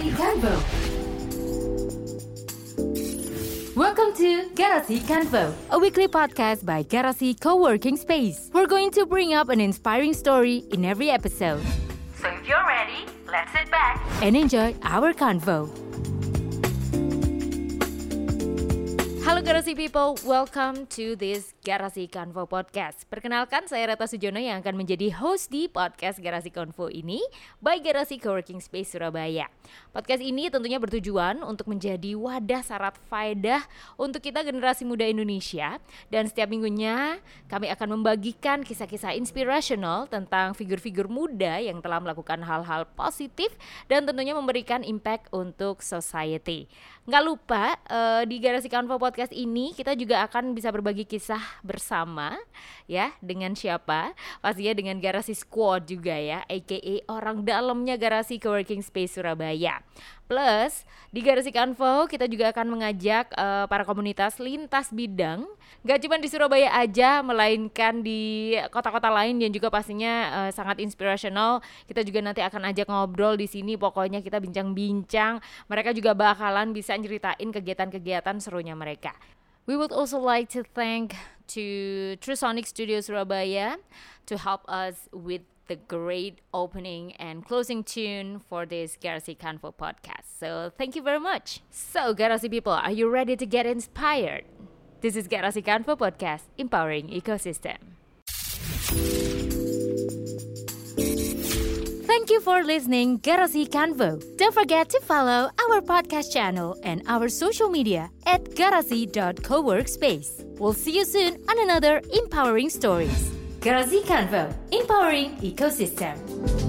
Convo. Welcome to Garasi Convo, a weekly podcast by Garasi Co-working Space. We're going to bring up an inspiring story in every episode. So if you're ready, let's sit back and enjoy our convo. Halo Garasi People, welcome to this Garasi Convo Podcast. Perkenalkan, saya Rata Sujono yang akan menjadi host di podcast Garasi Convo ini by Garasi Coworking Space Surabaya. Podcast ini tentunya bertujuan untuk menjadi wadah syarat faedah untuk kita generasi muda Indonesia dan setiap minggunya kami akan membagikan kisah-kisah inspirational tentang figur-figur muda yang telah melakukan hal-hal positif dan tentunya memberikan impact untuk society. Nggak lupa uh, di Garasi Convo Podcast ini kita juga akan bisa berbagi kisah bersama ya dengan siapa? Pastinya dengan Garasi Squad juga ya, aka orang dalamnya Garasi Coworking Space Surabaya. Plus di Garasi Kanvo kita juga akan mengajak uh, para komunitas lintas bidang. Gak cuma di Surabaya aja melainkan di kota-kota lain yang juga pastinya uh, sangat inspirational. Kita juga nanti akan ajak ngobrol di sini. Pokoknya kita bincang-bincang. Mereka juga bakalan bisa nyeritain kegiatan-kegiatan serunya mereka. We would also like to thank to True Sonic Studio Surabaya to help us with the great opening and closing tune for this Garasi Convo podcast. So thank you very much. So Garasi people, are you ready to get inspired? This is Garasi Convo podcast, empowering ecosystem. Thank you for listening Garasi Convo. Don't forget to follow our podcast channel and our social media at garasi.coworkspace. We'll see you soon on another empowering stories. Garasi Convo, empowering ecosystem.